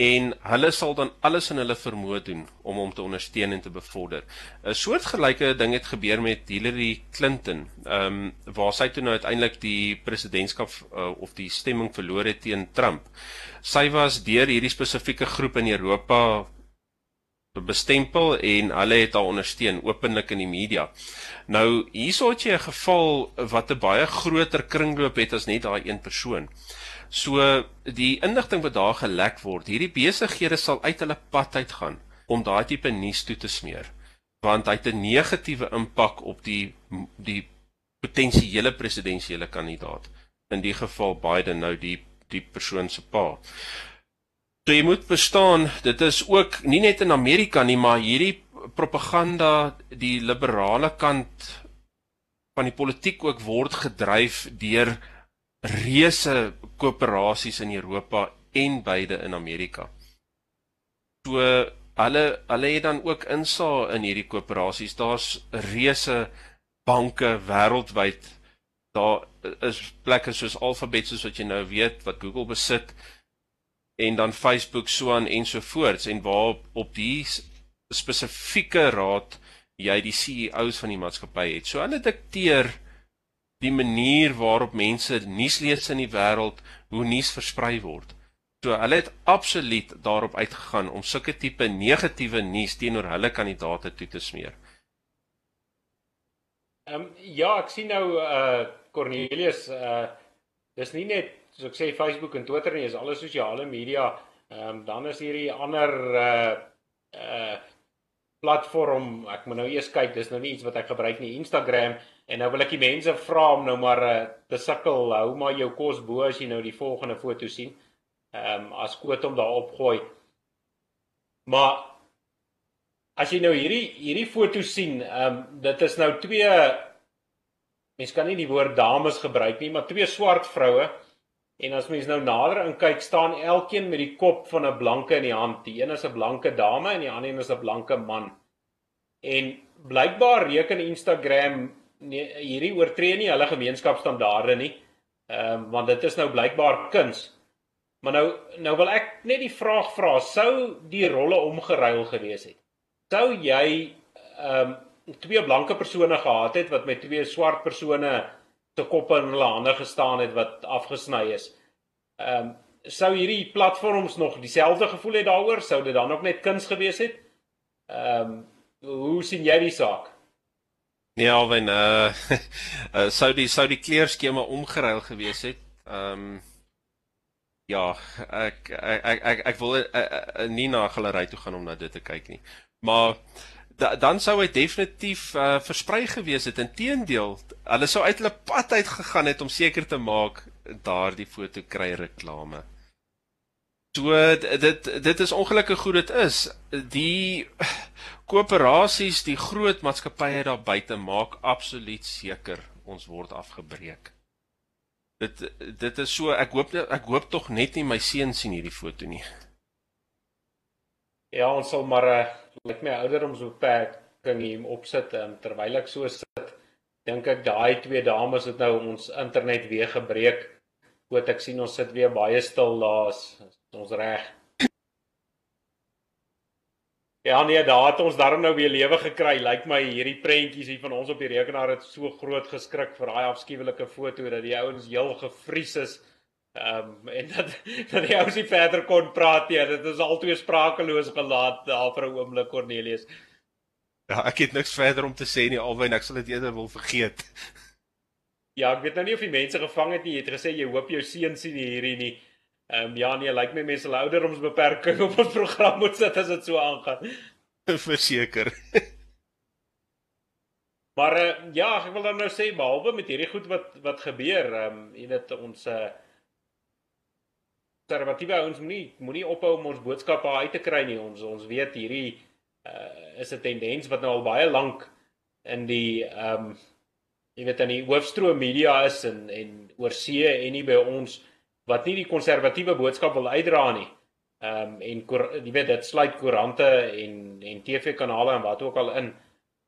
en hulle sal dan alles in hulle vermoë doen om hom te ondersteun en te bevorder. 'n Soortgelyke ding het gebeur met Hillary Clinton, ehm um, waar sy toe nou uiteindelik die presidentskap uh, of die stemming verloor het teen Trump. Sy was deur hierdie spesifieke groep in Europa bestempel en hulle het haar ondersteun openlik in die media. Nou hierso het jy 'n geval wat 'n baie groter kringloop het as net daai een persoon. So die inligting wat daar gelek word, hierdie besighede sal uit hulle pad uitgaan om daai tipe nuus toe te smeer want hy het 'n negatiewe impak op die die potensiële presidensiële kandidaat in die geval Biden nou die die persoon se pa. So jy moet verstaan, dit is ook nie net in Amerika nie, maar hierdie propaganda die liberale kant van die politiek ook word gedryf deur reuse koöperasies in Europa en beide in Amerika. So hulle hulle het dan ook insaag in hierdie koöperasies. Daar's reuse banke wêreldwyd. Daar is plekke soos Alphabet soos wat jy nou weet wat Google besit en dan Facebook so aan ensovoorts en waar op die spesifieke raad jy die CEOs van die maatskappy het. So hulle dikteer die manier waarop mense nuus lees in die wêreld, hoe nuus versprei word. So hulle het absoluut daarop uitgegaan om sulke tipe negatiewe nuus teenoor hulle kandidaate toe te smeer. Ehm um, ja, ek sien nou uh Cornelius uh dis nie net soos ek sê Facebook en Twitter nie, is alle sosiale media. Ehm um, dan is hierdie ander uh uh platform, ek moet nou eers kyk, dis nou nie iets wat ek gebruik nie, Instagram En nou wil ek die mense vra om nou maar uh, te sukkel, hou maar jou kos bo as jy nou die volgende foto sien. Ehm um, as koot om daar opgooi. Maar as jy nou hierdie hierdie foto sien, ehm um, dit is nou twee mense kan nie die woord dames gebruik nie, maar twee swart vroue. En as mens nou nader in kyk, staan elkeen met die kop van 'n blanke in die hand. Die een is 'n blanke dame en die ander een is 'n blanke man. En blykbaar reken Instagram nee, hierdie oortree nie hulle gemeenskapstandaarde nie. Ehm um, want dit is nou blykbaar kuns. Maar nou nou wil ek net die vraag vra, sou die rolle omgeruil gewees het? Sou jy ehm um, twee blanke persone gehad het wat met twee swart persone se koppe in hulle hande gestaan het wat afgesny is? Ehm um, sou hierdie platforms nog dieselfde gevoel het daaroor? Sou dit dan ook net kuns gewees het? Ehm um, hoe sien jy die saak? Nee, Alwyn, uh, uh sou die sou die kleurskema omgeruil gewees het. Ehm um, ja, ek ek ek ek, ek wil uh, uh, nie na galery toe gaan om na dit te kyk nie. Maar da, dan sou hy definitief uh versprei gewees het. Inteendeel, hulle sou uit hulle pad uit gegaan het om seker te maak daardie foto kry reklame. So dit dit is ongelukkig goed dit is. Die koöperasies, die groot maatskappye daar buite maak absoluut seker ons word afgebreek. Dit dit is so ek hoop ek hoop tog net nie my seun sien hierdie foto nie. Ja, ons sal maar uh, met my ouderdomsbeperking hier opsit um, terwyl ek so sit. Dink ek daai twee dames het nou ons internet weer gebreek. Wat ek sien ons sit weer baie stil daar. Ons reg. Ja nee, daar het ons darm nou weer lewe gekry. Lyk my hierdie prentjies hier van ons op die rekenaar het so groot geskrik vir daai afskuwelike foto dat die ouens heel gevries is. Ehm um, en dat dat die ouens nie verder kon praat nie. Dit is altoe sprakeloos gelaat daar vir 'n oomblik Cornelius. Ja, ek het niks verder om te sê nie alwen ek sal dit eerder wil vergeet. Ja, ek weet nou nie of die mense gevang het nie. Jy het gesê jy hoop jou seun sien hierdie nie. Ehm um, ja nee, lyk my mense hulle ouderdomsbeperking op ons program moet sit as dit so aangaan. Verseker. maar uh, ja, ek wil dan nou sê behalwe met hierdie goed wat wat gebeur, ehm um, jy weet ons uh, konservatiewe ouens moenie moenie ophou om ons boodskappe uit te kry nie. Ons ons weet hierdie uh, is 'n tendens wat nou al baie lank in die ehm um, jy weet in die hoofstroom media is en en oor see en nie by ons wat nie die konservatiewe boodskap wil uitdra nie. Ehm um, en jy weet dit sluit koerante en en TV-kanale en wat ook al in.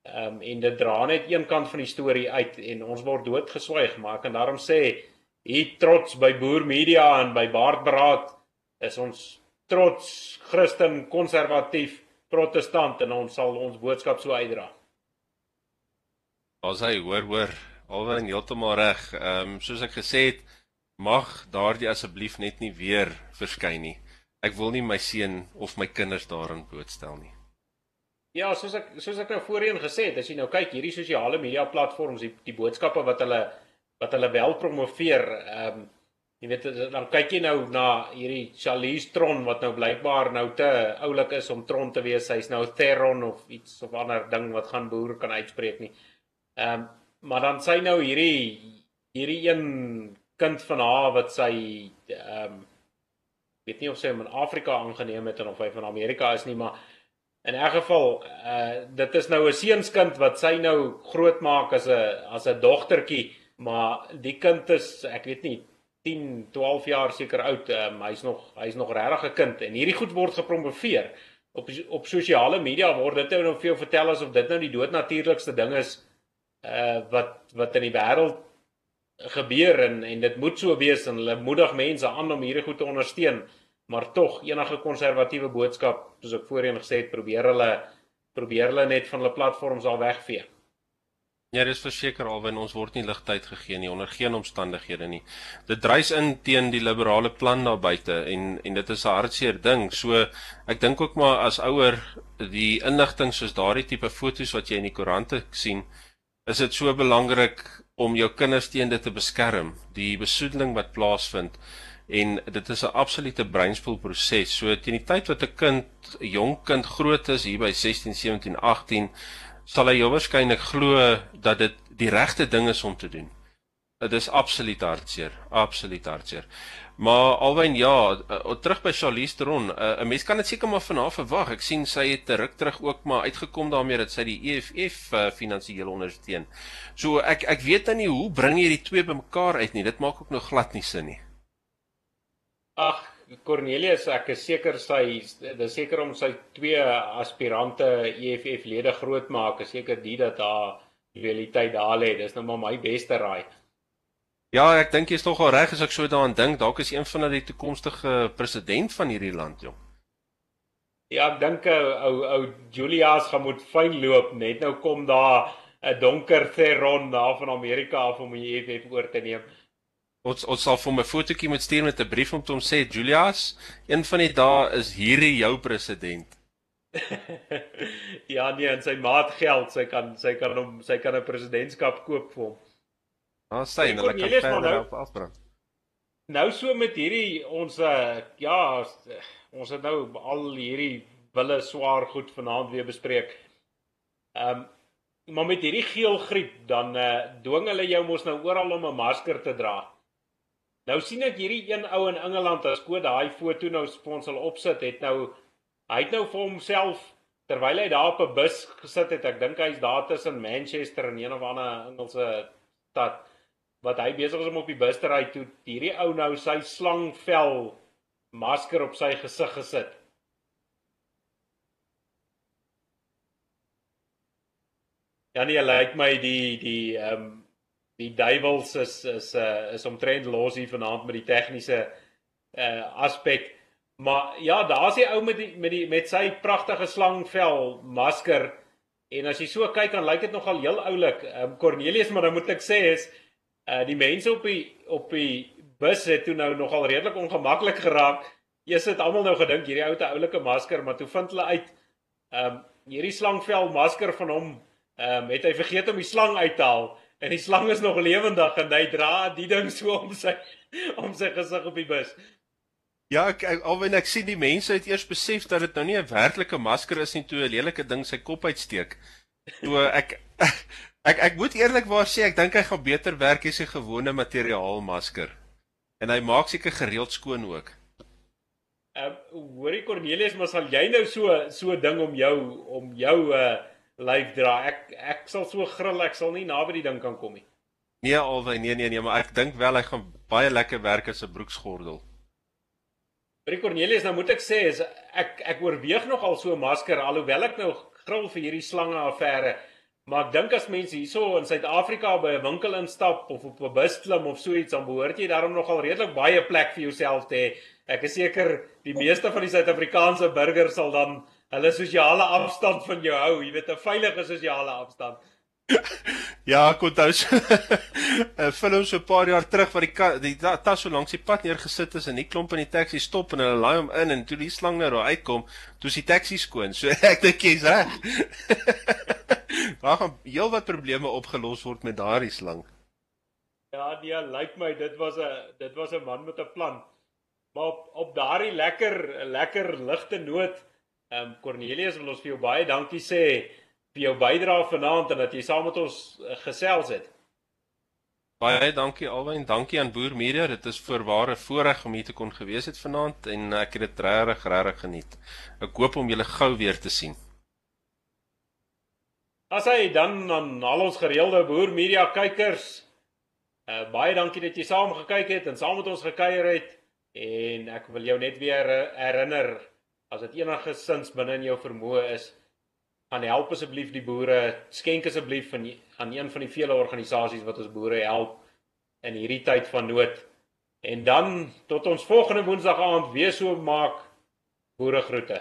Ehm um, en dit dra net een kant van die storie uit en ons word doodgeswyg, maar ek kan daarom sê hier trots by Boer Media en by Baardberaad is ons trots Christen konservatief protestant en ons sal ons boodskap so uitdra. As hy hoor hoor alwen heeltemal reg. Ehm um, soos ek gesê het mag daardie asseblief net nie weer verskyn nie. Ek wil nie my seun of my kinders daarin blootstel nie. Ja, soos ek soos ek nou voorheen gesê het, as jy nou kyk hierdie sosiale media platforms, die, die boodskappe wat hulle wat hulle wel promoveer. Ehm um, jy weet dan kyk jy nou na hierdie Charlize Tron wat nou blykbaar nou te oulik is om Tron te wees. Hy's nou Theron of iets of ander ding wat gaan boer kan uitspreek nie. Ehm um, maar dan sy nou hierdie hierdie een kind van haar wat sy ehm um, weet nie of sy hom in Afrika aangeneem het of hy van Amerika is nie, maar in elk geval uh dit is nou 'n seunskind wat sy nou grootmaak as 'n as 'n dogtertjie maar die kind is ek weet nie 10, 12 jaar seker oud. Um, hy's nog hy's nog regtig 'n kind en hierdie goed word gepromoveer op op sosiale media word dit nou vir jou vertel asof dit nou die doodnatuurlikste ding is uh wat wat in die wêreld gebeur en en dit moet so wees en hulle moedig mense aan om hierdie goed te ondersteun maar tog enige konservatiewe boodskap soos ek voorheen gesê het probeer hulle probeer hulle net van hulle platforms al wegvee. Ja, dis verseker alwen ons word nie ligtyd gegee nie onder geen omstandighede nie. Dit dryf in teen die liberale plan daar buite en en dit is 'n hartseer ding. So ek dink ook maar as ouer die inligting soos daardie tipe fotos wat jy in die koerante sien, is dit so belangrik om jou kinders teen dit te beskerm, die besoedeling wat plaasvind en dit is 'n absolute breinspoel proses. So teen die tyd wat 'n kind, 'n jong kind groot is hier by 16, 17, 18 sal hy jou waarskynlik glo dat dit die regte ding is om te doen. Dit is absoluut hartseer, absoluut hartseer. Maar alwen ja, uh, terug by Charlize Theron, uh, 'n mens kan dit seker maar van haar verwag. Ek sien sy het terug terug ook maar uitgekom daarmee dat sy die EFF uh, finansiëel ondersteun. So ek ek weet dan nie hoe bring jy die twee bymekaar uit nie. Dit maak ook nog glad nie sin nie. Ag, Cornelius, ek is seker sy dis seker om sy twee aspirante EFF lede groot maak, is seker die dat haar realiteit daar lê. Dis nou maar my beste raai. Ja, ek dink jy's tog al reg as ek so daaraan dink. Dalk is een van hulle die toekomstige president van hierdie land, jong. Ja, ek dink ou ou Julius gaan moet fyn loop. Net nou kom daar 'n donker Theron daar van Amerika af om die EFF oor te neem. Ons ons sal vir hom 'n fotootjie moet stuur met 'n brief om te hom sê Julius, een van die dae is hierdie jou president. ja nee, en sy maat geld, sy kan sy kan hom sy kan 'n presidentskap koop vir hom. Ah, sy en hulle kan verder nou, op afbrand. Nou so met hierdie ons uh, ja, ons het nou al hierdie wille swaar goed vanaand weer bespreek. Ehm um, maar met hierdie geel griep dan uh, dwing hulle jou mos nou oral om 'n masker te dra. Nou sien ek hierdie een ou in Engeland as ko daai foto nou sponsor opsit het nou hy het nou vir homself terwyl hy daar op 'n bus gesit het, ek dink hy's daar tussen Manchester en een of ander Engelse stad wat hy besig is om op die bus te ry toe hierdie ou nou sy slangvel masker op sy gesig gesit. Ja nee, lyk my die die ehm um, die duiwels is is uh, is omtrent los hier vanaand met die tegniese uh aspek. Maar ja, daar's die ou met die met die met sy pragtige slangvel masker. En as jy so kyk dan lyk dit nogal heel oulik. Ehm um, Cornelius, maar dan moet ek sê is uh die mense op die op die bus het toe nou nogal redelik ongemaklik geraak. Eers het almal nou gedink hierdie ou te oulike masker, maar toe vind hulle uit ehm um, hierdie slangvel masker van hom ehm um, het hy vergeet om die slang uit te haal en die slang is nog lewendig en hy dra die ding so om sy om sy gesig op die bus. Ja, ek alwen ek sien die mense het eers besef dat dit nou nie 'n werklike masker is nie toe 'n lelike ding sy kop uitsteek. Toe ek ek ek moet eerlikwaar sê ek dink hy gaan beter werk as 'n gewone materiaal masker. En hy maak seker gereeld skoon ook. Ehm uh, hoorie Cornelius, maar sal jy nou so so ding om jou om jou uh lyf dra. Ek ek sal so grill, ek sal nie naby die ding kan kom nie. Nee, alwy, nee nee nee, maar ek dink wel hy gaan baie lekker werk as 'n broeksgordel. Vir Cornelius, nou moet ek sê is ek ek oorweeg nog al so 'n masker alhoewel ek nou grill vir hierdie slange affære. Maar ek dink as mense hierso in Suid-Afrika by 'n winkel instap of op 'n bus klim of so iets, dan behoort jy daarom nogal redelik baie plek vir jouself te hê. Ek is seker die meeste van die Suid-Afrikaanse burgers sal dan hulle sosiale afstand van jou hou, jy weet 'n veilige sosiale afstand. ja, ek onthou 'n film so 'n paar jaar terug wat die die tas so langs die pad neergesit is en die klomp in die taxi stop en hulle laai hom in en toe die slang nou daar uitkom, toe is die taxi skoon. So ek dink jy's reg. Daar gaan heelwat probleme opgelos word met daardie slang. Ja, nee, lyk my dit was 'n dit was 'n man met 'n plan. Maar op op daardie lekker lekker ligte noot Ehm um, Cornelius wil ons vir jou baie dankie sê vir jou bydrae vanaand en dat jy saam met ons uh, gesels het. Baie dankie alwyn, dankie aan Boer Media. Dit is voorware voorreg om hier te kon gewees het vanaand en ek het dit regtig regtig geniet. Ek hoop om julle gou weer te sien. As hy dan aan al ons gereelde Boer Media kykers uh, baie dankie dat jy saam gekyk het en saam met ons gekuier het en ek wil jou net weer herinner as dit enige sins binne in jou vermoë is, gaan help asseblief die boere, skenk asseblief van aan een van die vele organisasies wat ons boere help in hierdie tyd van nood. En dan tot ons volgende woensdag aand weer so maak boere groete.